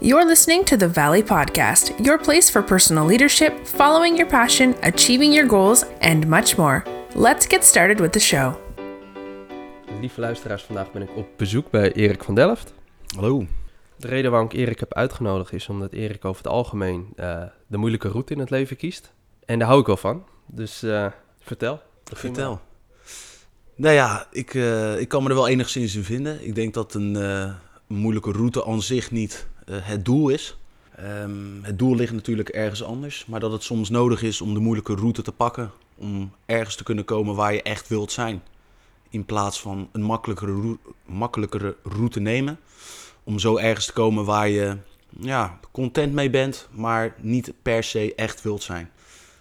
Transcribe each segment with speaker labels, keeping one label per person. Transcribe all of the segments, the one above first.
Speaker 1: You're listening to the Valley Podcast, your place for personal leadership, following your passion, achieving your goals, and much more. Let's get started with the show.
Speaker 2: Lieve luisteraars, vandaag ben ik op bezoek bij Erik van Delft.
Speaker 3: Hallo.
Speaker 2: De reden waarom ik Erik heb uitgenodigd is omdat Erik over het algemeen uh, de moeilijke route in het leven kiest. En daar hou ik wel van. Dus uh, vertel.
Speaker 3: Vertel. Nou ja, ik, uh, ik kan me er wel enigszins in vinden. Ik denk dat een, moeilijke route aan zich niet het doel is. Um, het doel ligt natuurlijk ergens anders, maar dat het soms nodig is om de moeilijke route te pakken. Om ergens te kunnen komen waar je echt wilt zijn. In plaats van een makkelijkere, makkelijkere route nemen. Om zo ergens te komen waar je ja, content mee bent, maar niet per se echt wilt zijn.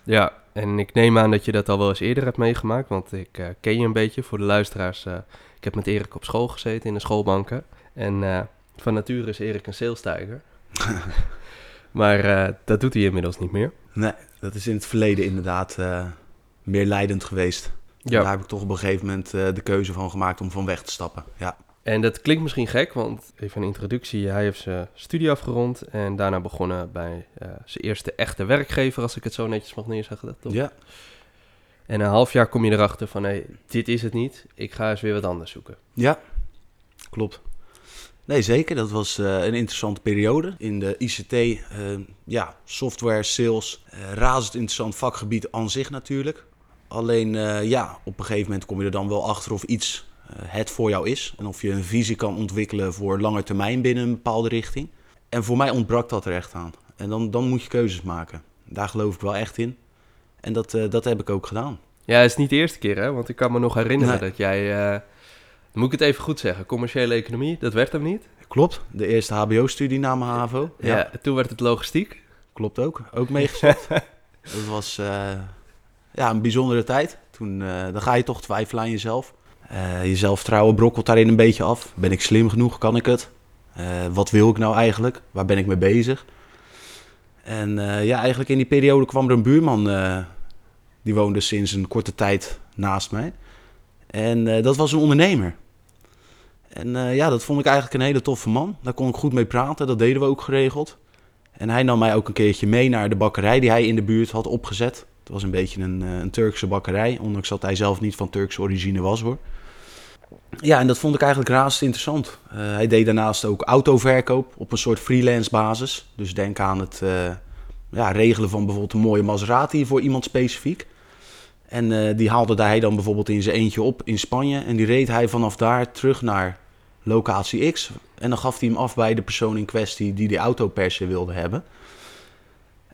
Speaker 2: Ja, en ik neem aan dat je dat al wel eens eerder hebt meegemaakt, want ik uh, ken je een beetje. Voor de luisteraars, uh, ik heb met Erik op school gezeten in de schoolbanken. En uh, van nature is Erik een salestijger. maar dat doet hij inmiddels niet meer.
Speaker 3: Nee, dat is in het verleden inderdaad meer leidend geweest. Ja. Daar heb ik toch op een gegeven moment de keuze van gemaakt om van weg te stappen. Ja.
Speaker 2: En dat klinkt misschien gek, want even een introductie. Hij heeft zijn studie afgerond en daarna begonnen bij uh, zijn eerste echte werkgever, als ik het zo netjes mag neerzetten. Toch?
Speaker 3: Ja.
Speaker 2: En een half jaar kom je erachter van, hé, hey, dit is het niet. Ik ga eens weer wat anders zoeken.
Speaker 3: Ja, klopt. Nee, zeker. Dat was uh, een interessante periode. In de ICT, uh, ja, software, sales, razend interessant vakgebied aan zich natuurlijk. Alleen, ja, op een gegeven moment kom je er dan wel achter of iets eh, het voor jou is. En of je een visie kan ontwikkelen voor lange termijn binnen een bepaalde richting. En voor mij ontbrak dat er echt aan. En dan, dan moet je keuzes maken. Daar geloof ik wel echt in. En dat, uh, dat heb ik ook gedaan.
Speaker 2: Ja, het is niet de eerste keer, hè? Want ik kan me nog herinneren dat jij... Moet ik het even goed zeggen? Commerciële economie, dat werd hem niet?
Speaker 3: Klopt. De eerste hbo-studie na mijn HAVO.
Speaker 2: Ja. ja, toen werd het logistiek.
Speaker 3: Klopt ook. Ook meegezocht. dat was ja, een bijzondere tijd. Toen dan ga je toch twijfelen aan jezelf. Uh, je zelfvertrouwen brokkelt daarin een beetje af. Ben ik slim genoeg? Kan ik het? Wat wil ik nou eigenlijk? Waar ben ik mee bezig? En ja, eigenlijk in die periode kwam er een buurman. die woonde sinds een korte tijd naast mij. En dat was een ondernemer. En ja, dat vond ik eigenlijk een hele toffe man. Daar kon ik goed mee praten. Dat deden we ook geregeld. En hij nam mij ook een keertje mee naar de bakkerij die hij in de buurt had opgezet. Het was een beetje een, een Turkse bakkerij, ondanks dat hij zelf niet van Turkse origine was hoor. Ja, en dat vond ik eigenlijk razend interessant. Uh, hij deed daarnaast ook autoverkoop op een soort freelance basis. Dus denk aan het ja, regelen van bijvoorbeeld een mooie Maserati voor iemand specifiek. En die haalde hij dan bijvoorbeeld in zijn eentje op in Spanje. En die reed hij vanaf daar terug naar locatie X. En dan gaf hij hem af bij de persoon in kwestie die die auto per se wilde hebben.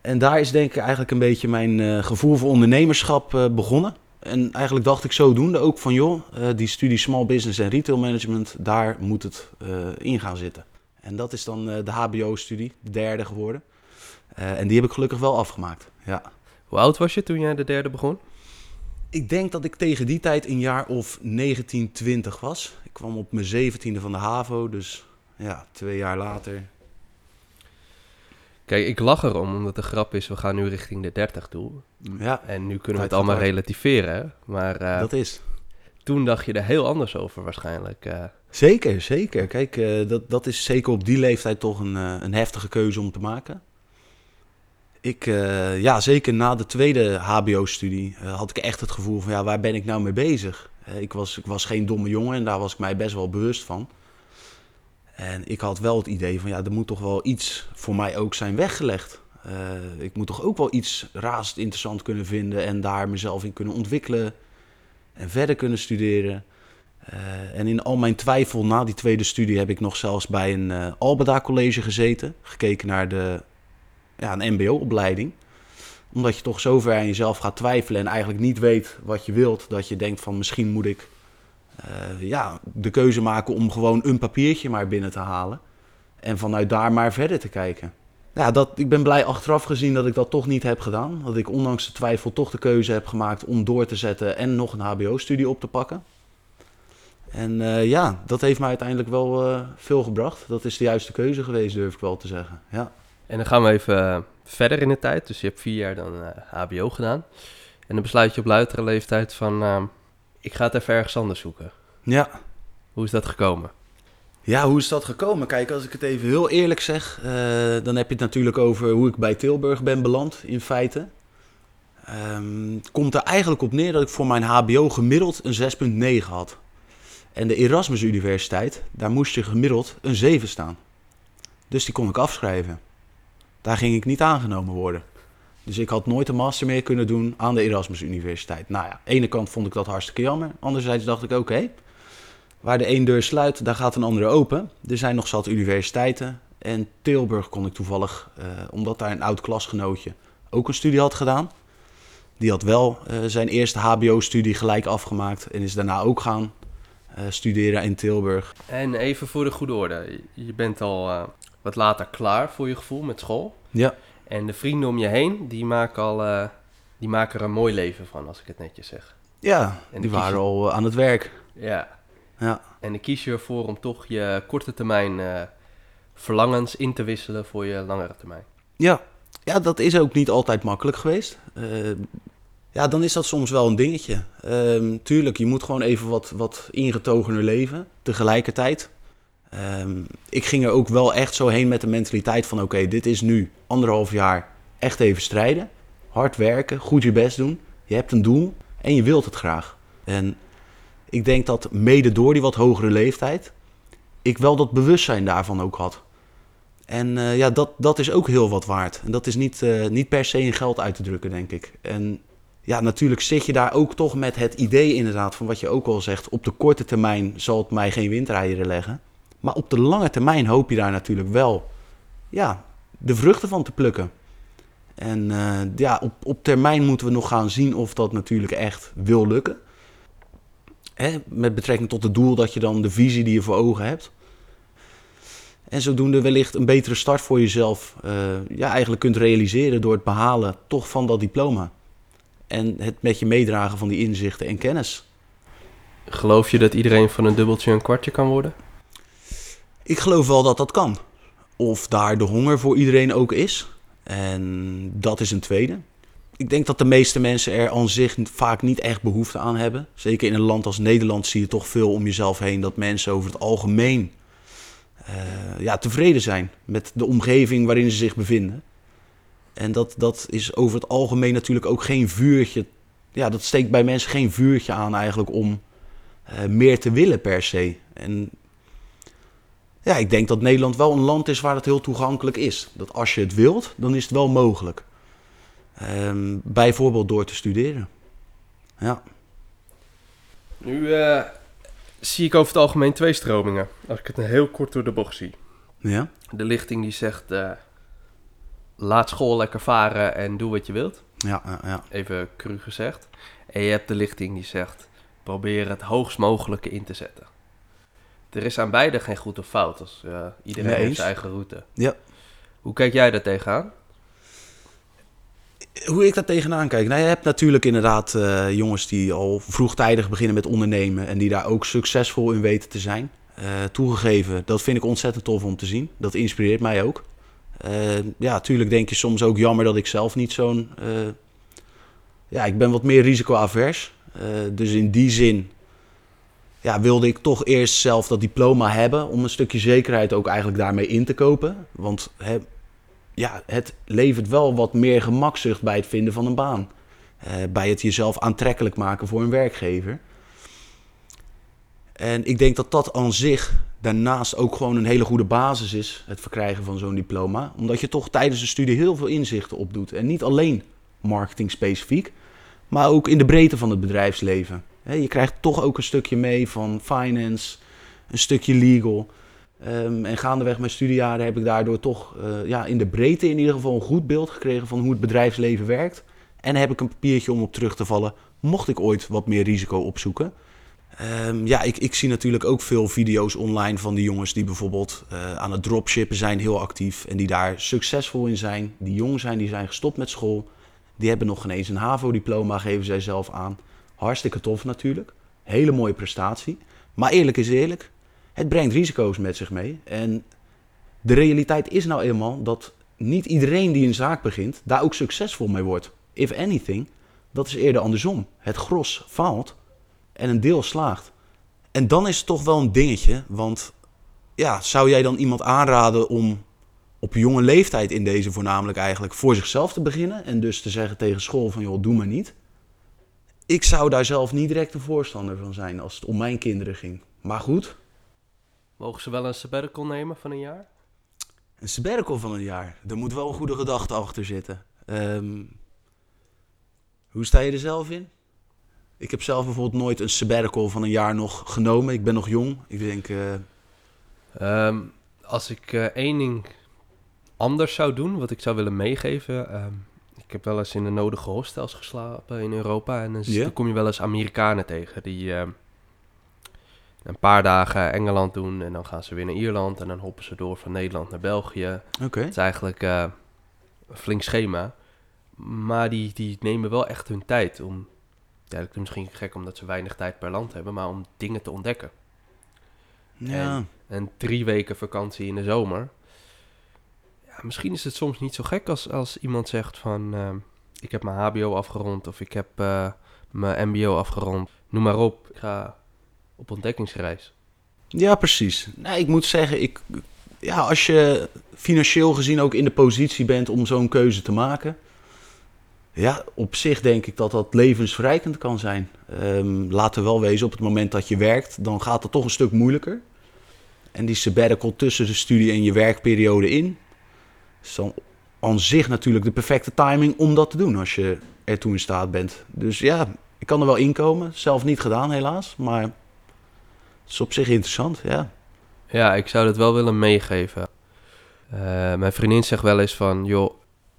Speaker 3: En daar is denk ik eigenlijk een beetje mijn gevoel voor ondernemerschap begonnen. En eigenlijk dacht ik zodoende ook van, joh, uh, die studie Small Business en Retail Management, daar moet het in gaan zitten. En dat is dan de HBO-studie, de derde geworden. en die heb ik gelukkig wel afgemaakt, ja.
Speaker 2: Hoe oud was je toen jij de derde begon?
Speaker 3: Ik denk dat ik tegen die tijd een jaar of 19, 20 was. Ik kwam op mijn zeventiende van de HAVO, dus ja, twee jaar later
Speaker 2: Kijk, ik lach erom, omdat de grap is, we gaan nu richting de 30 toe. Ja. En nu kunnen we het allemaal relativeren. Maar uh,
Speaker 3: dat is.
Speaker 2: Toen dacht je er heel anders over waarschijnlijk. Uh.
Speaker 3: Zeker, zeker. Kijk, uh, dat, dat is zeker op die leeftijd toch een, een heftige keuze om te maken. Ik, ja, zeker na de tweede HBO-studie had ik echt het gevoel van, ja, waar ben ik nou mee bezig? ik, was, ik was geen domme jongen en daar was ik mij best wel bewust van. En ik had wel het idee van, ja, er moet toch wel iets voor mij ook zijn weggelegd. Ik moet toch ook wel iets razend interessant kunnen vinden en daar mezelf in kunnen ontwikkelen en verder kunnen studeren. En in al mijn twijfel na die tweede studie heb ik nog zelfs bij een Albeda College gezeten, gekeken naar de, ja, een MBO-opleiding. Omdat je toch zover aan jezelf gaat twijfelen en eigenlijk niet weet wat je wilt, dat je denkt van misschien moet ik uh, ja, de keuze maken om gewoon een papiertje maar binnen te halen. En vanuit daar maar verder te kijken. Ja, dat, ik ben blij achteraf gezien dat ik dat toch niet heb gedaan. Dat ik ondanks de twijfel toch de keuze heb gemaakt om door te zetten en nog een HBO-studie op te pakken. En uh, ja, dat heeft mij uiteindelijk wel uh, veel gebracht. Dat is de juiste keuze geweest, durf ik wel te zeggen. Ja.
Speaker 2: En dan gaan we even verder in de tijd. Dus je hebt vier jaar dan HBO gedaan. En dan besluit je op luitere leeftijd van ik ga het even ergens anders zoeken.
Speaker 3: Ja.
Speaker 2: Hoe is dat gekomen?
Speaker 3: Ja, hoe is dat gekomen? Kijk, als ik het even heel eerlijk zeg, eh, dan heb je het natuurlijk over hoe ik bij Tilburg ben beland, in feite. Ehm, het komt er eigenlijk op neer dat ik voor mijn HBO gemiddeld een 6,9 had. En de Erasmus Universiteit, daar moest je gemiddeld een 7 staan. Dus die kon ik afschrijven. Daar ging ik niet aangenomen worden. Dus ik had nooit een master meer kunnen doen aan de Erasmus Universiteit. Nou ja, de ene kant vond ik dat hartstikke jammer. Anderzijds dacht ik, oké, waar de één deur sluit, daar gaat een andere open. Er zijn nog zat universiteiten. En Tilburg kon ik toevallig, eh, omdat daar een oud klasgenootje ook een studie had gedaan. Die had wel eh, zijn eerste HBO-studie gelijk afgemaakt en is daarna ook gaan eh, studeren in Tilburg.
Speaker 2: En even voor de goede orde. Je bent al wat later klaar voor je gevoel met school.
Speaker 3: Ja,
Speaker 2: En de vrienden om je heen, die maken, al, eh, die maken er een mooi leven van, als ik het netjes zeg.
Speaker 3: ja
Speaker 2: En
Speaker 3: die
Speaker 2: je-
Speaker 3: waren al eh, aan het werk.
Speaker 2: Ja.
Speaker 3: Ja.
Speaker 2: En dan kies je ervoor om toch je korte termijn eh, verlangens in te wisselen voor je langere termijn.
Speaker 3: Ja. ja, dat is ook niet altijd makkelijk geweest. Ja, dan is dat soms wel een dingetje. Ehm, tuurlijk, je moet gewoon even wat, wat ingetogener leven. Tegelijkertijd. Ehm, ik ging er ook wel echt zo heen met de mentaliteit van... oké, dit is nu anderhalf jaar echt even strijden. Hard werken, goed je best doen. Je hebt een doel en je wilt het graag. En ik denk dat mede door die wat hogere leeftijd... ik wel dat bewustzijn daarvan ook had. En eh, ja, dat, dat is ook heel wat waard. En dat is niet, eh, niet per se in geld uit te drukken, denk ik. En ja, natuurlijk zit je daar ook toch met het idee inderdaad van wat je ook al zegt. Op de korte termijn zal het mij geen windeieren leggen. Maar op de lange termijn hoop je daar natuurlijk wel ja, de vruchten van te plukken. En eh, ja, op, op termijn moeten we nog gaan zien of dat natuurlijk echt wil lukken. Hè, met betrekking tot het doel dat je dan de visie die je voor ogen hebt. En zodoende wellicht een betere start voor jezelf eh, ja, eigenlijk kunt realiseren door het behalen toch van dat diploma. En het met je meedragen van die inzichten en kennis.
Speaker 2: Geloof je dat iedereen van een dubbeltje een kwartje kan worden?
Speaker 3: Ik geloof wel dat dat kan. Of daar de honger voor iedereen ook is. En dat is een tweede. Ik denk dat de meeste mensen er aan zich vaak niet echt behoefte aan hebben. Zeker in een land als Nederland zie je toch veel om jezelf heen dat mensen over het algemeen eh, ja, tevreden zijn met de omgeving waarin ze zich bevinden. En dat, dat is over het algemeen natuurlijk ook geen vuurtje. Ja, dat steekt bij mensen geen vuurtje aan eigenlijk om eh, meer te willen per se. En ja, ik denk dat Nederland wel een land is waar het heel toegankelijk is. Dat als je het wilt, dan is het wel mogelijk. Ehm, bijvoorbeeld door te studeren. Ja.
Speaker 2: Nu eh, zie ik over het algemeen twee stromingen. Als ik het heel kort door de bocht zie.
Speaker 3: Ja.
Speaker 2: De lichting die zegt, eh, laat school lekker varen en doe wat je wilt.
Speaker 3: Ja, ja, ja.
Speaker 2: Even cru gezegd. En je hebt de lichting die zegt, probeer het hoogst mogelijke in te zetten. Er is aan beide geen goed of fout. Dus, eh, iedereen
Speaker 3: Nee
Speaker 2: heeft zijn eigen route.
Speaker 3: Ja.
Speaker 2: Hoe kijk jij daar tegenaan?
Speaker 3: Hoe ik daar tegenaan kijk? Nou, je hebt natuurlijk inderdaad eh, jongens die al vroegtijdig beginnen met ondernemen en die daar ook succesvol in weten te zijn. Eh, toegegeven, dat vind ik ontzettend tof om te zien. Dat inspireert mij ook. Ja, natuurlijk denk je soms ook jammer dat ik zelf niet zo'n... ja, ik ben wat meer risicoavers. Dus in die zin ja, wilde ik toch eerst zelf dat diploma hebben... om een stukje zekerheid ook eigenlijk daarmee in te kopen. Want ja, het levert wel wat meer gemakzucht bij het vinden van een baan. Eh, bij het jezelf aantrekkelijk maken voor een werkgever. En ik denk dat dat aan zich daarnaast ook gewoon een hele goede basis is, het verkrijgen van zo'n diploma. Omdat je toch tijdens de studie heel veel inzichten opdoet. En niet alleen marketing specifiek, maar ook in de breedte van het bedrijfsleven. Je krijgt toch ook een stukje mee van finance, een stukje legal. Ehm, en gaandeweg mijn studiejaren heb ik daardoor toch eh, ja, in de breedte in ieder geval een goed beeld gekregen van hoe het bedrijfsleven werkt. En heb ik een papiertje om op terug te vallen, mocht ik ooit wat meer risico opzoeken. Ehm, ja, ik, ik zie natuurlijk ook veel video's online van die jongens die bijvoorbeeld eh, aan het dropshippen zijn, heel actief. En die daar succesvol in zijn. Die jong zijn, die zijn gestopt met school. Die hebben nog geen eens een HAVO-diploma, geven zij zelf aan. Hartstikke tof natuurlijk. Hele mooie prestatie. Maar eerlijk is eerlijk, het brengt risico's met zich mee. En de realiteit is nou eenmaal dat niet iedereen die een zaak begint, daar ook succesvol mee wordt. If anything, dat is eerder andersom. Het gros faalt en een deel slaagt. En dan is het toch wel een dingetje, want ja, zou jij dan iemand aanraden om op jonge leeftijd in deze voornamelijk eigenlijk voor zichzelf te beginnen en dus te zeggen tegen school van joh, doe maar niet? Ik zou daar zelf niet direct een voorstander van zijn als het om mijn kinderen ging. Maar goed,
Speaker 2: Mogen ze wel een sabbatical nemen van een jaar?
Speaker 3: een sabbatical van een jaar. Er moet wel een goede gedachte achter zitten. Ehm, hoe sta je er zelf in? Ik heb zelf bijvoorbeeld nooit een sabbatical van een jaar nog genomen. Ik ben nog jong. Ik denk, eh,
Speaker 2: Ehm, als ik eh, één ding anders zou doen, wat ik zou willen meegeven. ehm, heb wel eens in de nodige hostels geslapen in Europa. En dan, kom je wel eens Amerikanen tegen die ehm, een paar dagen Engeland doen. En dan gaan ze weer naar Ierland. En dan hoppen ze door van Nederland naar België.
Speaker 3: oké.
Speaker 2: Het is eigenlijk eh, een flink schema. Maar die, die nemen wel echt hun tijd om. Ja, dat is misschien gek omdat ze weinig tijd per land hebben, maar om dingen te ontdekken.
Speaker 3: Ja.
Speaker 2: En drie weken vakantie in de zomer. Misschien is het soms niet zo gek als, als iemand zegt van... ehm, ik heb mijn hbo afgerond of ik heb eh, mijn mbo afgerond. Noem maar op, ik ga op ontdekkingsreis.
Speaker 3: Ja, precies. Nou, ik moet zeggen, ik, ja, als je financieel gezien ook in de positie bent om zo'n keuze te maken. Ja, op zich denk ik dat dat levensverrijkend kan zijn. Ehm, laten we wel wezen, op het moment dat je werkt, dan gaat het toch een stuk moeilijker. En die sabbatical tussen de studie en je werkperiode in, is dan aan zich natuurlijk de perfecte timing om dat te doen als je ertoe in staat bent. Dus ja, ik kan er wel inkomen. Zelf niet gedaan helaas, maar het is op zich interessant, ja.
Speaker 2: Ja, ik zou dat wel willen meegeven. Eh, mijn vriendin zegt wel eens van... joh,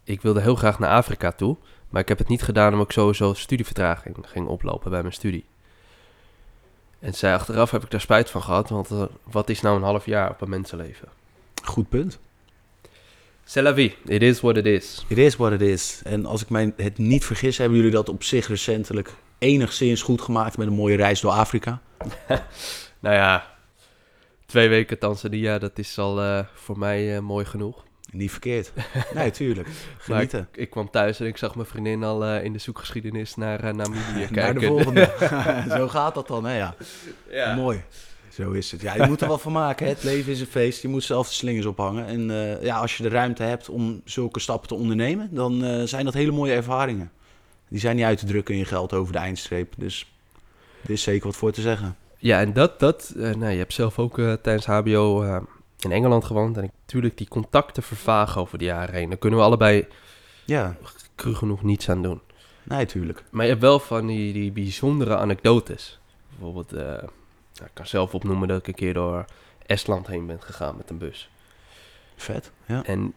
Speaker 2: ik wilde heel graag naar Afrika toe... maar ik heb het niet gedaan omdat ik sowieso studievertraging ging oplopen bij mijn studie. En zij achteraf heb ik daar spijt van gehad... want eh, wat is nou een half jaar op een mensenleven?
Speaker 3: Goed punt.
Speaker 2: C'est la vie, it is what it is.
Speaker 3: It is what it is. En als ik mij het niet vergis, hebben jullie dat op zich recentelijk enigszins goed gemaakt met een mooie reis door Afrika.
Speaker 2: Nou ja, twee weken Tanzania, dat is al eh, voor mij eh, mooi genoeg.
Speaker 3: Niet verkeerd. Nee, tuurlijk.
Speaker 2: Maar ik,
Speaker 3: Genieten.
Speaker 2: ik kwam thuis en ik zag mijn vriendin al eh, in de zoekgeschiedenis naar Namibië kijken.
Speaker 3: Naar de volgende. Zo gaat dat dan, hè? Ja.
Speaker 2: ja.
Speaker 3: Mooi. Zo is het. Ja, je moet er wel van maken. Hè? Het leven is een feest. Je moet zelf de slingers ophangen. En eh, ja, als je de ruimte hebt om zulke stappen te ondernemen, dan eh, zijn dat hele mooie ervaringen. Die zijn niet uit te drukken in je geld over de eindstreep. Dus er is zeker wat voor te zeggen.
Speaker 2: Ja, en dat, dat eh, nou, je hebt zelf ook tijdens HBO in Engeland gewoond. En natuurlijk die contacten vervagen over de jaren heen. Daar kunnen we allebei
Speaker 3: Ja,
Speaker 2: cru genoeg niets aan doen.
Speaker 3: nee, tuurlijk.
Speaker 2: Maar je hebt wel van die, die bijzondere anekdotes. Bijvoorbeeld, nou, ik kan zelf opnoemen dat ik een keer door Estland heen ben gegaan met een bus.
Speaker 3: Vet. Ja.
Speaker 2: En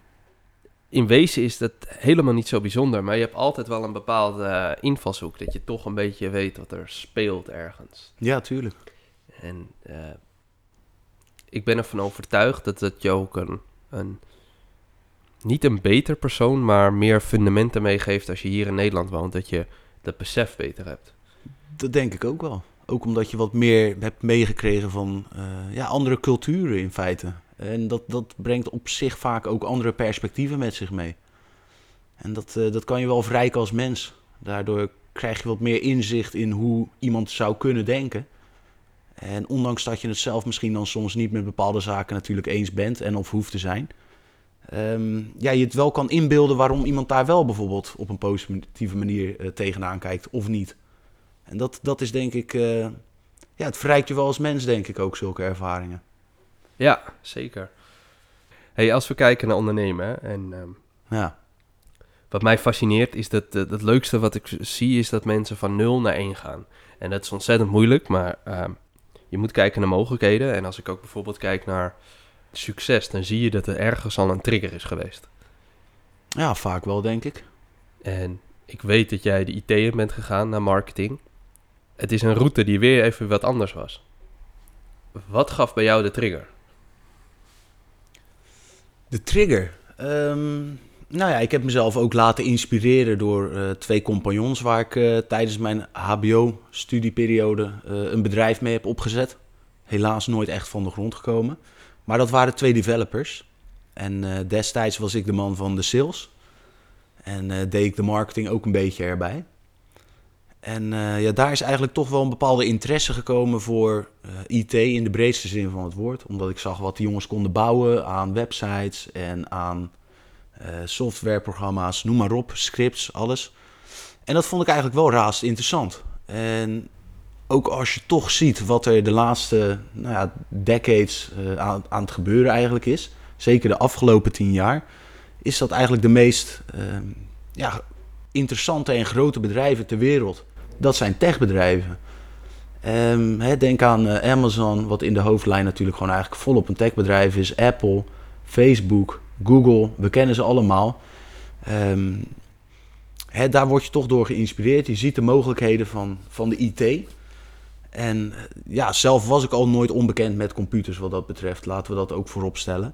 Speaker 2: in wezen is dat helemaal niet zo bijzonder. Maar je hebt altijd wel een bepaalde eh, invalshoek. Dat je toch een beetje weet wat er speelt ergens.
Speaker 3: ja, tuurlijk.
Speaker 2: En eh, ik ben ervan overtuigd dat het je ook een, een... Niet een beter persoon, maar meer fundamenten meegeeft als je hier in Nederland woont. Dat je dat besef beter hebt.
Speaker 3: Dat denk ik ook wel. Ook omdat je wat meer hebt meegekregen van eh, ja, andere culturen in feite. En dat, dat brengt op zich vaak ook andere perspectieven met zich mee. En dat, eh, dat kan je wel verrijken als mens. Daardoor krijg je wat meer inzicht in hoe iemand zou kunnen denken. En ondanks dat je het zelf misschien dan soms niet met bepaalde zaken natuurlijk eens bent en of hoeft te zijn. ehm, ja, je het wel kan inbeelden waarom iemand daar wel bijvoorbeeld op een positieve manier eh, tegenaan kijkt of niet. En dat, dat is denk ik, eh, ja, het verrijkt je wel als mens denk ik ook, zulke ervaringen.
Speaker 2: Ja, zeker. Hey, als we kijken naar ondernemen hè, en ehm,
Speaker 3: Ja,
Speaker 2: Wat mij fascineert is dat eh, het leukste wat ik zie is dat mensen van 0 naar 1 gaan. En dat is ontzettend moeilijk, maar ehm, je moet kijken naar mogelijkheden. En als ik ook bijvoorbeeld kijk naar succes, dan zie je dat er ergens al een trigger is geweest.
Speaker 3: ja vaak wel denk ik.
Speaker 2: En ik weet dat jij de IT bent gegaan naar marketing. Het is een route die weer even wat anders was. Wat gaf bij jou de trigger?
Speaker 3: De trigger. Ehm, nou ja, ik heb mezelf ook laten inspireren door eh, twee compagnons waar ik eh, tijdens mijn HBO-studieperiode eh, een bedrijf mee heb opgezet. Helaas nooit echt van de grond gekomen. Maar dat waren twee developers. En destijds was ik de man van de sales. En deed ik de marketing ook een beetje erbij. En eh, ja, daar is eigenlijk toch wel een bepaalde interesse gekomen voor eh, IT in de breedste zin van het woord. Omdat ik zag wat die jongens konden bouwen aan websites en aan eh, softwareprogramma's, noem maar op, scripts, alles. En dat vond ik eigenlijk wel raast interessant. En ook als je toch ziet wat er de laatste nou ja, decades aan, aan het gebeuren eigenlijk is, zeker de afgelopen tien jaar, is dat eigenlijk de meest ehm, ja, interessante en grote bedrijven ter wereld. Dat zijn techbedrijven. Um, denk aan uh, Amazon, wat in de hoofdlijn natuurlijk gewoon eigenlijk volop een techbedrijf is. Apple, Facebook, Google, we kennen ze allemaal. Um, daar word je toch door geïnspireerd. Je ziet de mogelijkheden van, van de IT. En ja, zelf was ik al nooit onbekend met computers wat dat betreft. Laten we dat ook voorop stellen.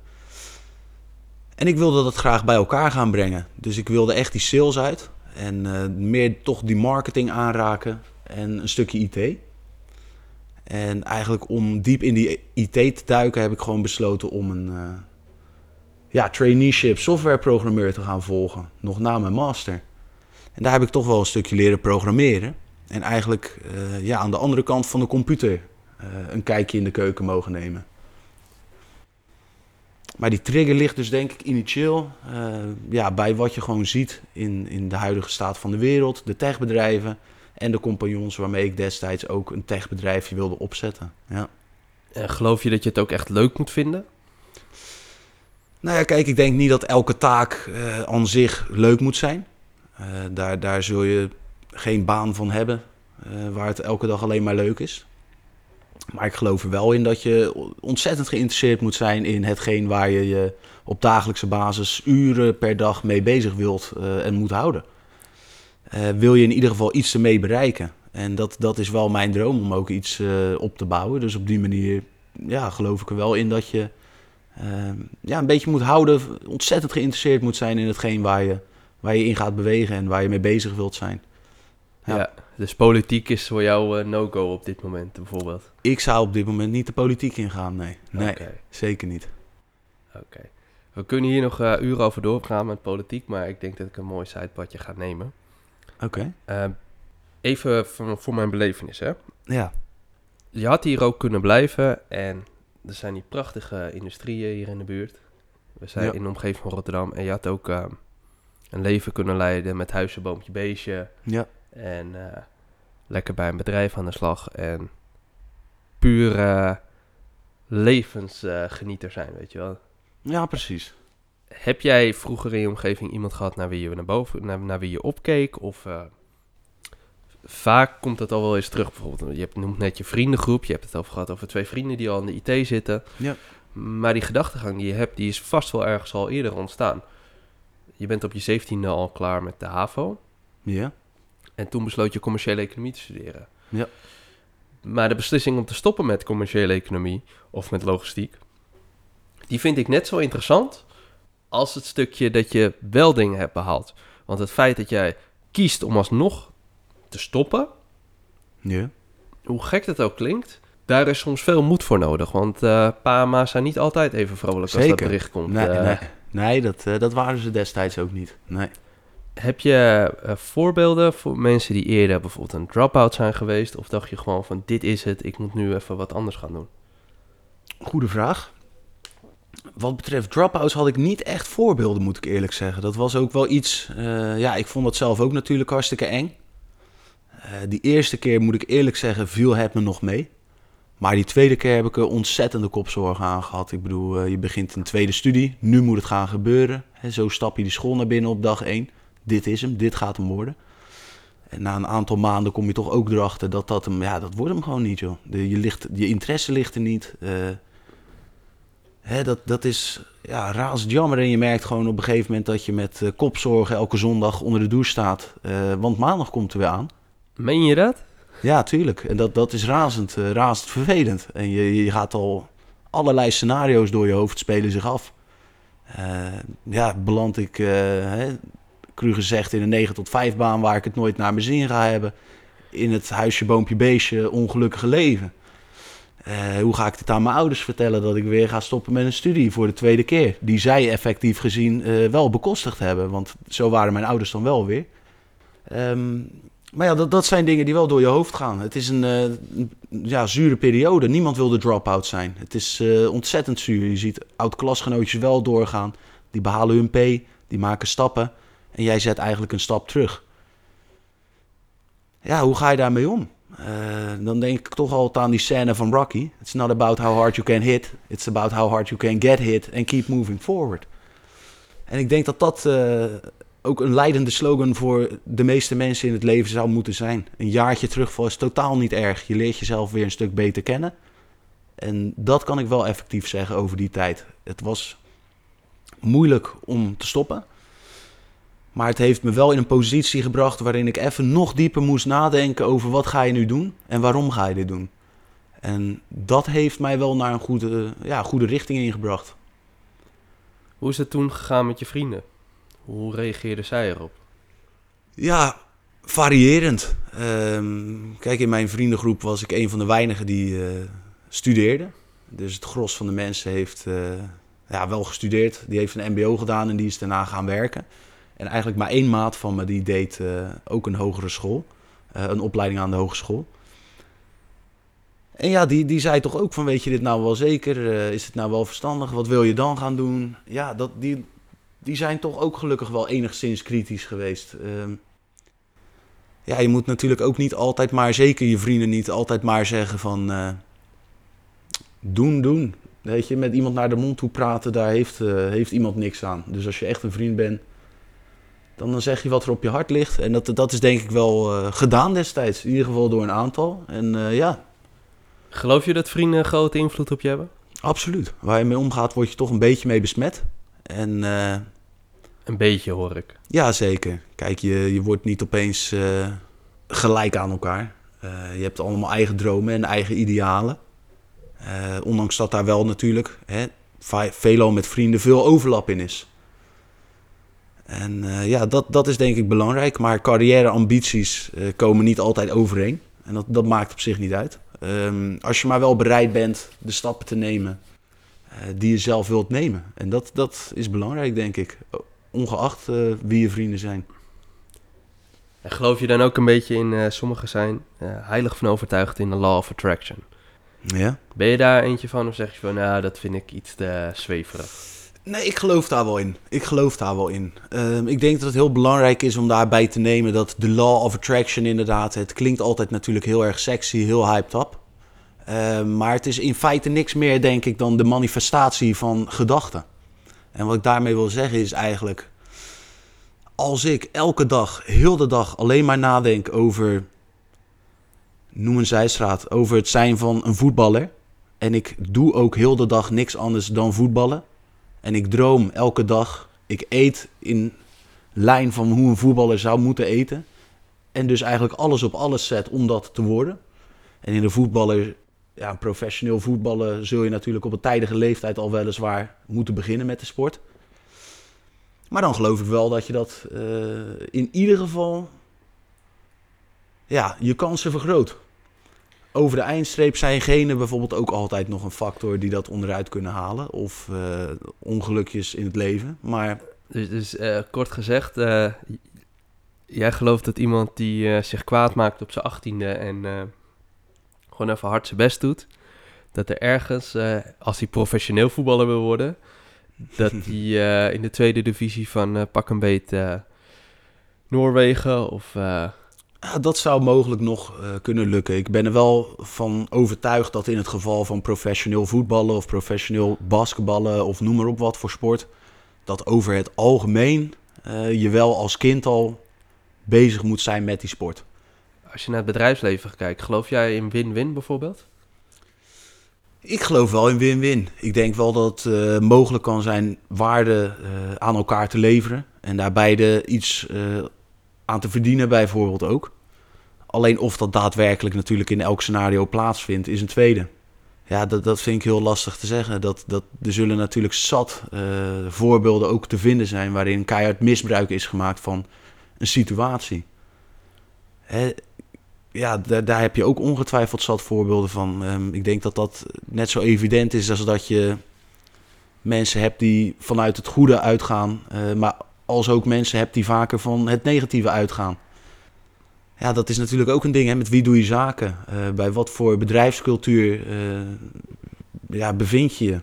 Speaker 3: En ik wilde dat graag bij elkaar gaan brengen. Dus ik wilde echt die sales uit. En uh, meer toch die marketing aanraken en een stukje IT. En eigenlijk om diep in die IT te duiken heb ik gewoon besloten om een uh, ja, traineeship softwareprogrammeur te gaan volgen. Nog na mijn master. En daar heb ik toch wel een stukje leren programmeren. En eigenlijk uh, ja, aan de andere kant van de computer een kijkje in de keuken mogen nemen. Maar die trigger ligt dus denk ik initieel uh, ja, bij wat je gewoon ziet in, in de huidige staat van de wereld, de techbedrijven en de compagnons waarmee ik destijds ook een techbedrijfje wilde opzetten. Ja.
Speaker 2: En geloof je dat je het ook echt leuk moet vinden?
Speaker 3: Nou ja, kijk, ik denk niet dat elke taak uh, aan zich leuk moet zijn. Uh, daar, daar zul je geen baan van hebben waar het elke dag alleen maar leuk is. Maar ik geloof er wel in dat je ontzettend geïnteresseerd moet zijn in hetgeen waar je je op dagelijkse basis uren per dag mee bezig wilt uh, en moet houden. Uh, wil je in ieder geval iets ermee bereiken. En dat, dat is wel mijn droom om ook iets uh, op te bouwen. Dus op die manier ja, geloof ik er wel in dat je ja, een beetje moet houden, ontzettend geïnteresseerd moet zijn in hetgeen waar je, waar je in gaat bewegen en waar je mee bezig wilt zijn.
Speaker 2: Ja. Dus politiek is voor jou uh, no-go op dit moment bijvoorbeeld?
Speaker 3: Ik zou op dit moment niet de politiek ingaan, nee. Nee, okay. zeker niet.
Speaker 2: Oké. We kunnen hier nog uh, uren over doorgaan met politiek, maar ik denk dat ik een mooi sidepadje ga nemen.
Speaker 3: Oké. Okay.
Speaker 2: Uh, even voor, voor mijn belevenis, hè.
Speaker 3: Ja.
Speaker 2: Je had hier ook kunnen blijven en er zijn die prachtige industrieën hier in de buurt. We zijn ja. in de omgeving van Rotterdam en je had ook uh, een leven kunnen leiden met huisje, boompje, beestje.
Speaker 3: Ja.
Speaker 2: En uh, lekker bij een bedrijf aan de slag. En pure levensgenieter uh, zijn, weet je wel.
Speaker 3: Ja, precies.
Speaker 2: Heb jij vroeger in je omgeving iemand gehad naar wie je naar boven, naar, naar wie je opkeek? Of uh, vaak komt dat al wel eens terug. Bijvoorbeeld, je hebt, noemt net je vriendengroep. Je hebt het over gehad over twee vrienden die al in de IT zitten.
Speaker 3: Ja.
Speaker 2: Maar die gedachtegang die je hebt, die is vast wel ergens al eerder ontstaan. Je bent op je 17e al klaar met de HAVO.
Speaker 3: Ja.
Speaker 2: En toen besloot je commerciële economie te studeren.
Speaker 3: Ja.
Speaker 2: Maar de beslissing om te stoppen met commerciële economie of met logistiek, die vind ik net zo interessant als het stukje dat je wel dingen hebt behaald. Want het feit dat jij kiest om alsnog te stoppen,
Speaker 3: ja.
Speaker 2: hoe gek het ook klinkt, daar is soms veel moed voor nodig. Want uh, pa en ma zijn niet altijd even vrolijk
Speaker 3: Zeker.
Speaker 2: als dat bericht komt.
Speaker 3: Nee,
Speaker 2: uh,
Speaker 3: nee. nee dat, uh, dat waren ze destijds ook niet. Nee.
Speaker 2: Heb je uh, voorbeelden voor mensen die eerder bijvoorbeeld een drop-out zijn geweest? Of dacht je gewoon van dit is het, ik moet nu even wat anders gaan doen?
Speaker 3: Goede vraag. Wat betreft drop-outs had ik niet echt voorbeelden, moet ik eerlijk zeggen. Dat was ook wel iets, uh, ja, ik vond dat zelf ook natuurlijk hartstikke eng. Uh, die eerste keer, moet ik eerlijk zeggen, viel het me nog mee. Maar die tweede keer heb ik er ontzettende kopzorgen aan gehad. Ik bedoel, je begint een tweede studie, nu moet het gaan gebeuren. He, zo stap je die school naar binnen op dag één dit is hem, dit gaat hem worden. En na een aantal maanden kom je toch ook erachter dat dat hem, ja, dat wordt hem gewoon niet, joh. De, je, ligt, je interesse ligt er niet. Uh, hè, dat, dat is ja, razend jammer. En je merkt gewoon op een gegeven moment dat je met uh, kopzorgen elke zondag onder de douche staat. Uh, want maandag komt er weer aan.
Speaker 2: Meen je dat?
Speaker 3: Ja, tuurlijk. En dat, dat is razend, razend vervelend. En je, je gaat al allerlei scenario's door je hoofd spelen zich af. ja, beland ik hè, cru gezegd in een 9 tot 5 baan waar ik het nooit naar mijn zin ga hebben. In het huisje, boompje, beestje, ongelukkige leven. Uh, hoe ga ik dit aan mijn ouders vertellen dat ik weer ga stoppen met een studie voor de tweede keer? Die zij effectief gezien uh, wel bekostigd hebben, want zo waren mijn ouders dan wel weer. Um, Maar ja, dat, dat zijn dingen die wel door je hoofd gaan. Het is een, eh, ja, zure periode. Niemand wil de drop-out zijn. Het is eh, ontzettend zuur. Je ziet oud-klasgenootjes wel doorgaan. Die behalen hun P, die maken stappen. En jij zet eigenlijk een stap terug. Ja, hoe ga je daarmee om? Eh, dan denk ik toch altijd aan die scène van Rocky. It's not about how hard you can hit. It's about how hard you can get hit and keep moving forward. En ik denk dat dat eh, ook een leidende slogan voor de meeste mensen in het leven zou moeten zijn. Een jaartje terugval is totaal niet erg. Je leert jezelf weer een stuk beter kennen. En dat kan ik wel effectief zeggen over die tijd. Het was moeilijk om te stoppen. Maar het heeft me wel in een positie gebracht waarin ik even nog dieper moest nadenken over wat ga je nu doen en waarom ga je dit doen. En dat heeft mij wel naar een goede, ja, goede richting ingebracht.
Speaker 2: Hoe is het toen gegaan met je vrienden? Hoe reageerden zij erop?
Speaker 3: Ja, variërend. Ehm, kijk, in mijn vriendengroep was ik een van de weinigen die uh, studeerde. Dus het gros van de mensen heeft uh, ja, wel gestudeerd. Die heeft een mbo gedaan en die is daarna gaan werken. En eigenlijk maar één maat van me die deed uh, ook een hogere school. een opleiding aan de hogeschool. En ja, die, die zei toch ook van, weet je dit nou wel zeker? Uh, is het nou wel verstandig? Wat wil je dan gaan doen? Ja, dat, die, die zijn toch ook gelukkig wel enigszins kritisch geweest. Uh, ja, je moet natuurlijk ook niet altijd maar, zeker je vrienden niet, altijd maar zeggen van... Doen, doen. Weet je, met iemand naar de mond toe praten, daar heeft, heeft iemand niks aan. Dus als je echt een vriend bent, dan, dan zeg je wat er op je hart ligt. En dat, dat is denk ik wel gedaan destijds. In ieder geval door een aantal. En ja,
Speaker 2: Geloof je dat vrienden een grote invloed op je hebben?
Speaker 3: Absoluut. Waar je mee omgaat, word je toch een beetje mee besmet. En, uh,
Speaker 2: een beetje hoor ik.
Speaker 3: Ja, zeker. Kijk, je, je wordt niet opeens gelijk aan elkaar. Je hebt allemaal eigen dromen en eigen idealen. ondanks dat daar wel natuurlijk, hè, veelal met vrienden, veel overlap in is. En ja, dat, dat is denk ik belangrijk. Maar carrièreambities komen niet altijd overeen. En dat, dat maakt op zich niet uit. Um, als je maar wel bereid bent de stappen te nemen uh, die je zelf wilt nemen. En dat, dat is belangrijk, denk ik. Ongeacht wie je vrienden zijn.
Speaker 2: En geloof je dan ook een beetje in, sommigen zijn heilig van overtuigd in de law of attraction?
Speaker 3: Ja.
Speaker 2: Ben je daar eentje van of zeg je van, nou, dat vind ik iets te zweverig?
Speaker 3: Nee, ik geloof daar wel in. Ik geloof daar wel in. Um, ik denk dat het heel belangrijk is om daarbij te nemen dat de law of attraction inderdaad... Het klinkt altijd natuurlijk heel erg sexy, heel hyped up. Um, maar het is in feite niks meer, denk ik, dan de manifestatie van gedachten. En wat ik daarmee wil zeggen is eigenlijk... Als ik elke dag, heel de dag, alleen maar nadenk over... Noem een zijstraat, over het zijn van een voetballer... En ik doe ook heel de dag niks anders dan voetballen en ik droom elke dag. Ik eet in lijn van hoe een voetballer zou moeten eten. En dus eigenlijk alles op alles zet om dat te worden. En in de voetballer, ja, professioneel voetballen, zul je natuurlijk op een tijdige leeftijd al weliswaar moeten beginnen met de sport. Maar dan geloof ik wel dat je dat uh, in ieder geval ja, je kansen vergroot over de eindstreep zijn genen bijvoorbeeld ook altijd nog een factor die dat onderuit kunnen halen. Of uh, ongelukjes in het leven. Maar...
Speaker 2: Dus, dus uh, kort gezegd, uh, jij gelooft dat iemand die zich kwaad maakt op zijn achttiende en gewoon even hard zijn best doet, dat er ergens, als hij professioneel voetballer wil worden, dat hij in de tweede divisie van pak een beet Noorwegen of
Speaker 3: dat zou mogelijk nog uh, kunnen lukken. Ik ben er wel van overtuigd dat in het geval van professioneel voetballen of professioneel basketballen of noem maar op wat voor sport, dat over het algemeen uh, je wel als kind al bezig moet zijn met die sport.
Speaker 2: Als je naar het bedrijfsleven kijkt, geloof jij in win-win bijvoorbeeld?
Speaker 3: Ik geloof wel in win-win. Ik denk wel dat het uh, mogelijk kan zijn waarde aan elkaar te leveren en daarbij de iets aan te verdienen bijvoorbeeld ook. Alleen of dat daadwerkelijk natuurlijk in elk scenario plaatsvindt, is een tweede. Ja, dat, dat vind ik heel lastig te zeggen. Dat, dat, er zullen natuurlijk zat uh, voorbeelden ook te vinden zijn waarin keihard misbruik is gemaakt van een situatie. Hè, ja, daar, daar heb je ook ongetwijfeld zat voorbeelden van. Um, ik denk dat dat net zo evident is als dat je mensen hebt die vanuit het goede uitgaan, uh, maar als ook mensen hebt die vaker van het negatieve uitgaan. ja, dat is natuurlijk ook een ding. Hè? Met wie doe je zaken? Uh, bij wat voor bedrijfscultuur uh, ja, bevind je je?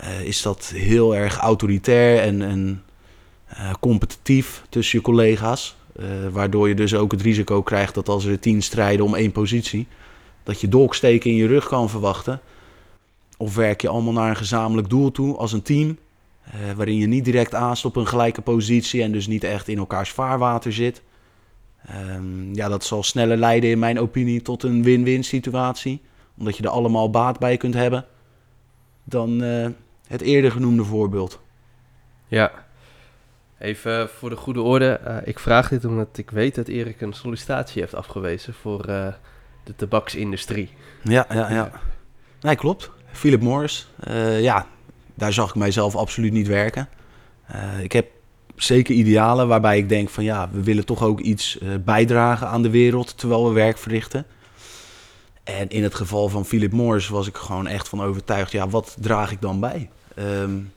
Speaker 3: Uh, is dat heel erg autoritair en, en competitief tussen je collega's? waardoor je dus ook het risico krijgt dat als er tien strijden om één positie, dat je dolksteken in je rug kan verwachten. Of werk je allemaal naar een gezamenlijk doel toe als een team, waarin je niet direct aanst op een gelijke positie en dus niet echt in elkaars vaarwater zit. Um, ja, dat zal sneller leiden in mijn opinie tot een win-win situatie. Omdat je er allemaal baat bij kunt hebben. Dan uh, het eerder genoemde voorbeeld.
Speaker 2: Ja, even voor de goede orde. Uh, ik vraag dit omdat ik weet dat Erik een sollicitatie heeft afgewezen voor uh, de tabaksindustrie.
Speaker 3: Ja, ja, ja. Nee, klopt. Philip Morris. ja, daar zag ik mijzelf absoluut niet werken. ik heb zeker idealen waarbij ik denk van ja, we willen toch ook iets uh, bijdragen aan de wereld terwijl we werk verrichten. En in het geval van Philip Morris was ik gewoon echt van overtuigd, ja, wat draag ik dan bij? Um,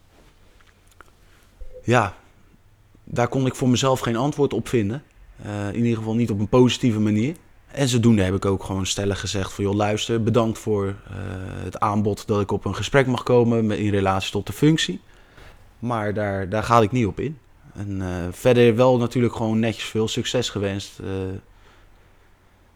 Speaker 3: ja, daar kon ik voor mezelf geen antwoord op vinden. Uh, in ieder geval niet op een positieve manier. En zodoende heb ik ook gewoon stellig gezegd van... joh, luister, bedankt voor uh, het aanbod dat ik op een gesprek mag komen... in relatie tot de functie. Maar daar, daar ga ik niet op in. En uh, verder wel natuurlijk gewoon netjes veel succes gewenst. Uh,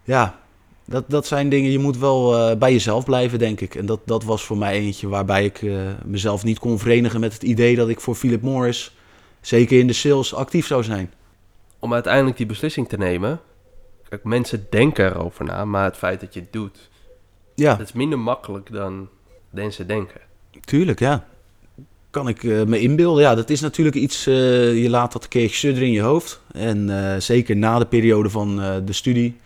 Speaker 3: ja, dat, dat zijn dingen, je moet wel bij jezelf blijven, denk ik. En dat, dat was voor mij eentje waarbij ik mezelf niet kon verenigen met het idee dat ik voor Philip Morris, zeker in de sales, actief zou zijn.
Speaker 2: Om uiteindelijk die beslissing te nemen, kijk, mensen denken erover na, maar het feit dat je het doet, ja. dat is minder makkelijk dan mensen denken.
Speaker 3: Tuurlijk, ja kan ik uh, me inbeelden. Ja, dat is natuurlijk iets, uh, je laat dat een keertje sudderen in je hoofd. En uh, zeker na de periode van de studie,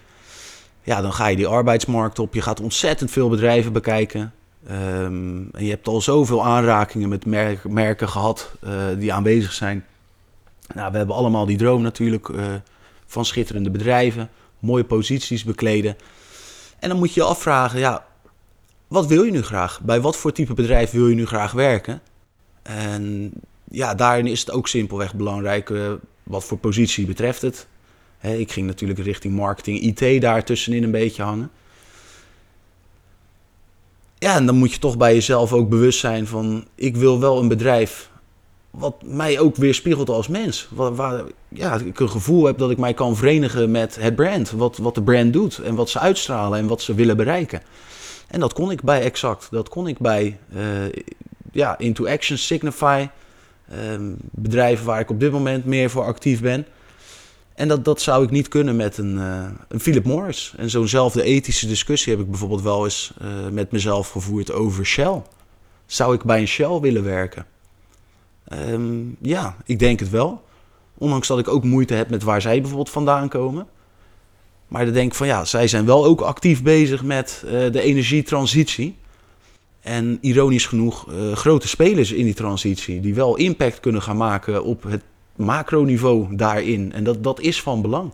Speaker 3: ja, dan ga je die arbeidsmarkt op. Je gaat ontzettend veel bedrijven bekijken. Um, en je hebt al zoveel aanrakingen met merk, merken gehad die aanwezig zijn. Nou, we hebben allemaal die droom natuurlijk van schitterende bedrijven, mooie posities bekleden. En dan moet je je afvragen, ja, wat wil je nu graag? Bij wat voor type bedrijf wil je nu graag werken? En ja, daarin is het ook simpelweg belangrijk uh, wat voor positie betreft het. ik ging natuurlijk richting marketing, IT daar tussenin een beetje hangen. Ja, en dan moet je toch bij jezelf ook bewust zijn van... ik wil wel een bedrijf wat mij ook weerspiegelt als mens. Waar, ja, ik een gevoel heb dat ik mij kan verenigen met het brand. Wat, wat de brand doet en wat ze uitstralen en wat ze willen bereiken. En dat kon ik bij Exact. Dat kon ik bij uh, ja, Into Action, Signify. Um, bedrijven waar ik op dit moment meer voor actief ben. En dat, dat zou ik niet kunnen met een, uh, een Philip Morris. En zo'nzelfde ethische discussie heb ik bijvoorbeeld wel eens uh, met mezelf gevoerd over Shell. Zou ik bij een Shell willen werken? Um, ja, ik denk het wel. Ondanks dat ik ook moeite heb met waar zij bijvoorbeeld vandaan komen. Maar dan denk ik van ja, zij zijn wel ook actief bezig met uh, de energietransitie. En ironisch genoeg, uh, grote spelers in die transitie die wel impact kunnen gaan maken op het macroniveau daarin. En dat, dat is van belang.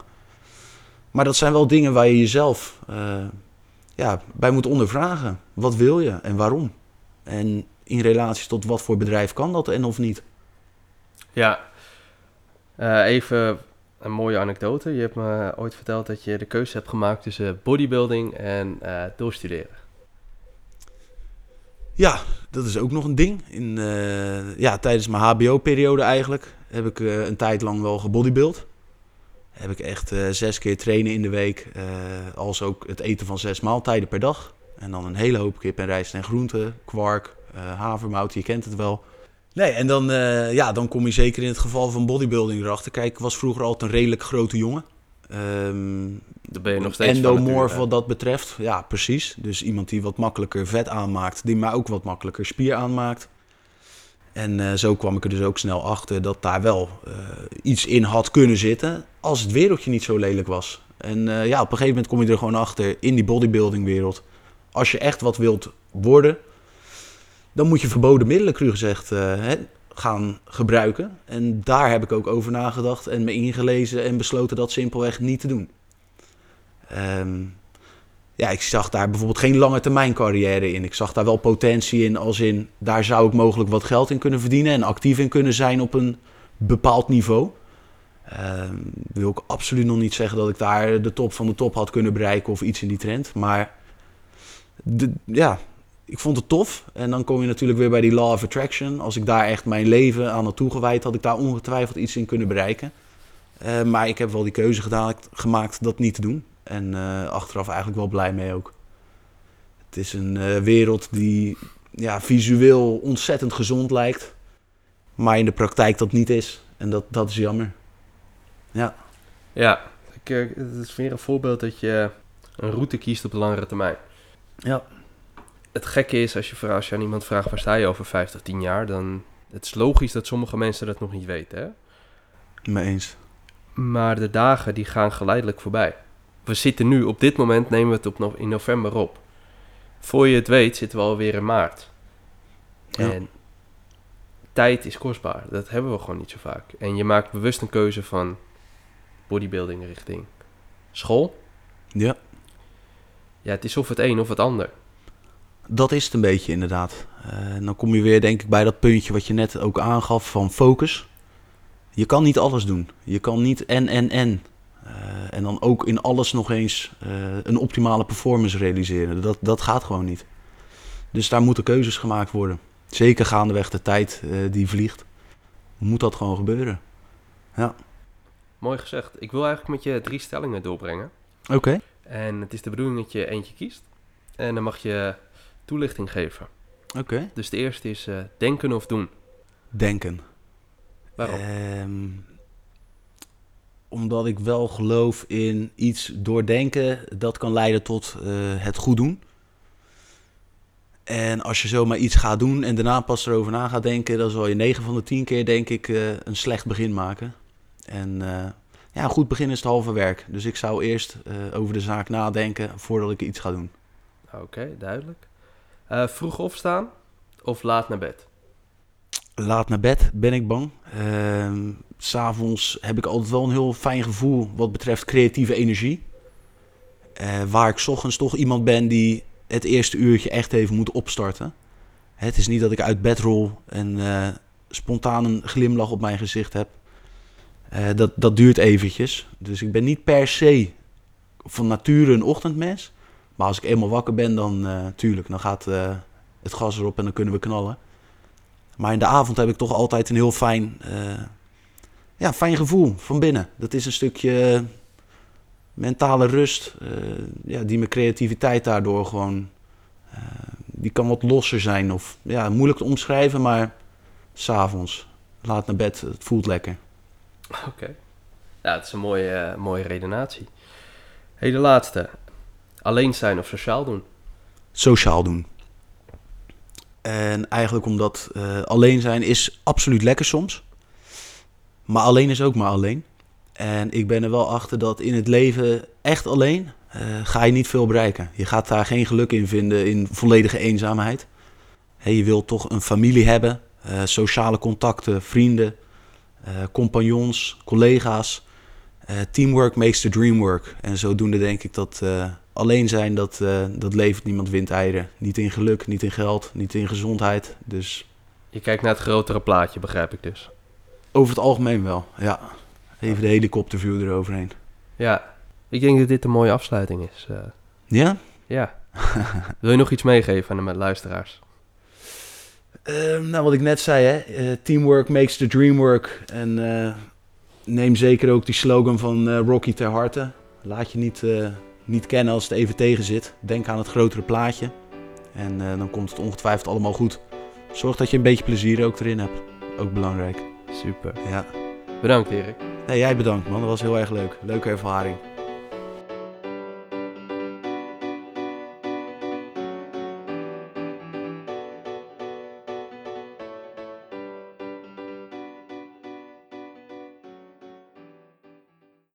Speaker 3: Maar dat zijn wel dingen waar je jezelf uh, ja, bij moet ondervragen. Wat wil je en waarom? En in relatie tot wat voor bedrijf kan dat en of niet?
Speaker 2: Ja, uh, even een mooie anekdote. Je hebt me ooit verteld dat je de keuze hebt gemaakt tussen bodybuilding en doorstuderen.
Speaker 3: Ja, dat is ook nog een ding. In, uh, ja, tijdens mijn HBO-periode eigenlijk heb ik uh, een tijd lang wel gebodybuild. Heb ik echt zes keer trainen in de week, als ook het eten van zes maaltijden per dag. En dan een hele hoop kip en rijst en groenten, kwark, havermout, je kent het wel. Nee, en dan, ja, dan kom je zeker in het geval van bodybuilding erachter. Kijk, ik was vroeger altijd een redelijk grote jongen. Um,
Speaker 2: Daar ben je nog steeds
Speaker 3: Endomorf wat dat betreft. Ja, precies. Dus iemand die wat makkelijker vet aanmaakt, die maar ook wat makkelijker spier aanmaakt. En uh, zo kwam ik er dus ook snel achter dat daar wel uh, iets in had kunnen zitten als het wereldje niet zo lelijk was. En ja, op een gegeven moment kom je er gewoon achter in die bodybuilding wereld. Als je echt wat wilt worden, dan moet je verboden middelen, cru gezegd, hè, gaan gebruiken. En daar heb ik ook over nagedacht en me ingelezen en besloten dat simpelweg niet te doen. Um, ja, ik zag daar bijvoorbeeld geen lange termijn carrière in. Ik zag daar wel potentie in, als in daar zou ik mogelijk wat geld in kunnen verdienen en actief in kunnen zijn op een bepaald niveau. Ehm, wil ik absoluut nog niet zeggen dat ik daar de top van de top had kunnen bereiken of iets in die trend. Maar de, ja, ik vond het tof. En dan kom je natuurlijk weer bij die Law of Attraction. Als ik daar echt mijn leven aan had toegewijd, had ik daar ongetwijfeld iets in kunnen bereiken. Eh, maar ik heb wel die keuze gedaan, gemaakt dat niet te doen. En eh, achteraf eigenlijk wel blij mee ook. Het is een eh, wereld die ja, visueel ontzettend gezond lijkt. Maar in de praktijk dat niet is. En dat, dat is jammer. Ja.
Speaker 2: Ja, ik, het is weer een voorbeeld dat je een route kiest op de langere termijn.
Speaker 3: Ja.
Speaker 2: Het gekke is, als je, als je aan iemand vraagt waar sta je over 50, 10 jaar, dan het is logisch dat sommige mensen dat nog niet weten. Hè?
Speaker 3: Mee eens.
Speaker 2: Maar de dagen die gaan geleidelijk voorbij. We zitten nu, op dit moment nemen we het op no- in november op. Voor je het weet zitten we alweer in maart.
Speaker 3: Ja.
Speaker 2: En tijd is kostbaar. Dat hebben we gewoon niet zo vaak. En je maakt bewust een keuze van bodybuilding richting school.
Speaker 3: Ja.
Speaker 2: Ja, het is of het een of het ander.
Speaker 3: Dat is het een beetje inderdaad. Eh, en dan kom je weer denk ik bij dat puntje wat je net ook aangaf van focus. Je kan niet alles doen. Je kan niet en en en. Eh, en dan ook in alles nog eens eh, een optimale performance realiseren. Dat, dat gaat gewoon niet. Dus daar moeten keuzes gemaakt worden. Zeker gaandeweg de tijd die vliegt. Moet dat gewoon gebeuren.
Speaker 2: Mooi gezegd. Ik wil eigenlijk met je drie stellingen doorbrengen.
Speaker 3: Oké.
Speaker 2: En het is de bedoeling dat je eentje kiest. En dan mag je toelichting geven.
Speaker 3: Oké.
Speaker 2: Dus de eerste is eh, denken of doen.
Speaker 3: Denken.
Speaker 2: Waarom?
Speaker 3: Ehm, omdat ik wel geloof in iets doordenken dat kan leiden tot eh, het goed doen. En als je zomaar iets gaat doen en daarna pas erover na gaat denken, dan zal je 9 van de 10 keer, denk ik, eh, een slecht begin maken. En ja, een goed begin is het halve werk. Dus ik zou eerst over de zaak nadenken voordat ik iets ga doen.
Speaker 2: Oké, duidelijk. Eh, vroeg opstaan of laat naar bed?
Speaker 3: Laat naar bed, ben ik bang. S S'avonds heb ik altijd wel een heel fijn gevoel wat betreft creatieve energie. Eh, waar ik ochtends toch iemand ben die het eerste uurtje echt even moet opstarten. Het is niet dat ik uit bed rol en eh, spontaan een glimlach op mijn gezicht heb. Dat, dat duurt eventjes. Dus ik ben niet per se van nature een ochtendmens. Maar als ik eenmaal wakker ben, dan eh tuurlijk, dan gaat eh, het gas erop en dan kunnen we knallen. Maar in de avond heb ik toch altijd een heel fijn, eh, ja, fijn gevoel van binnen. Dat is een stukje mentale rust, ja, die mijn creativiteit daardoor gewoon, die kan wat losser zijn. Of ja, moeilijk te omschrijven, maar s'avonds, laat naar bed, het voelt lekker.
Speaker 2: Oké. Ja, het is een mooie, mooie redenatie. Hey, de laatste. Alleen zijn of sociaal doen?
Speaker 3: Sociaal doen. En eigenlijk omdat eh, alleen zijn is absoluut lekker soms. Maar alleen is ook maar alleen. En ik ben er wel achter dat in het leven echt alleen eh, ga je niet veel bereiken. Je gaat daar geen geluk in vinden in volledige eenzaamheid. Je wilt toch een familie hebben, eh, sociale contacten, vrienden, compagnons, collega's. Teamwork makes the dream work. En zodoende denk ik dat alleen zijn, dat, eh, dat levert niemand windeieren. Niet in geluk, niet in geld, niet in gezondheid. Dus
Speaker 2: Je kijkt naar het grotere plaatje, begrijp ik dus.
Speaker 3: over het algemeen wel, ja. Even de helikopterview eroverheen.
Speaker 2: Ja, ik denk dat dit een mooie afsluiting is. eh.
Speaker 3: Ja?
Speaker 2: ja. Wil je nog iets meegeven aan de luisteraars?
Speaker 3: Ehm, nou, wat ik net zei, hè. eh, teamwork makes the dream work. En neem zeker ook die slogan van Rocky ter harte. Laat je niet, niet kennen als het even tegen zit. Denk aan het grotere plaatje. En eh, dan komt het ongetwijfeld allemaal goed. Zorg dat je een beetje plezier ook erin hebt. Ook belangrijk.
Speaker 2: Super.
Speaker 3: Ja.
Speaker 2: Bedankt, Erik.
Speaker 3: Nee, jij bedankt man, dat was heel erg leuk. Leuke ervaring.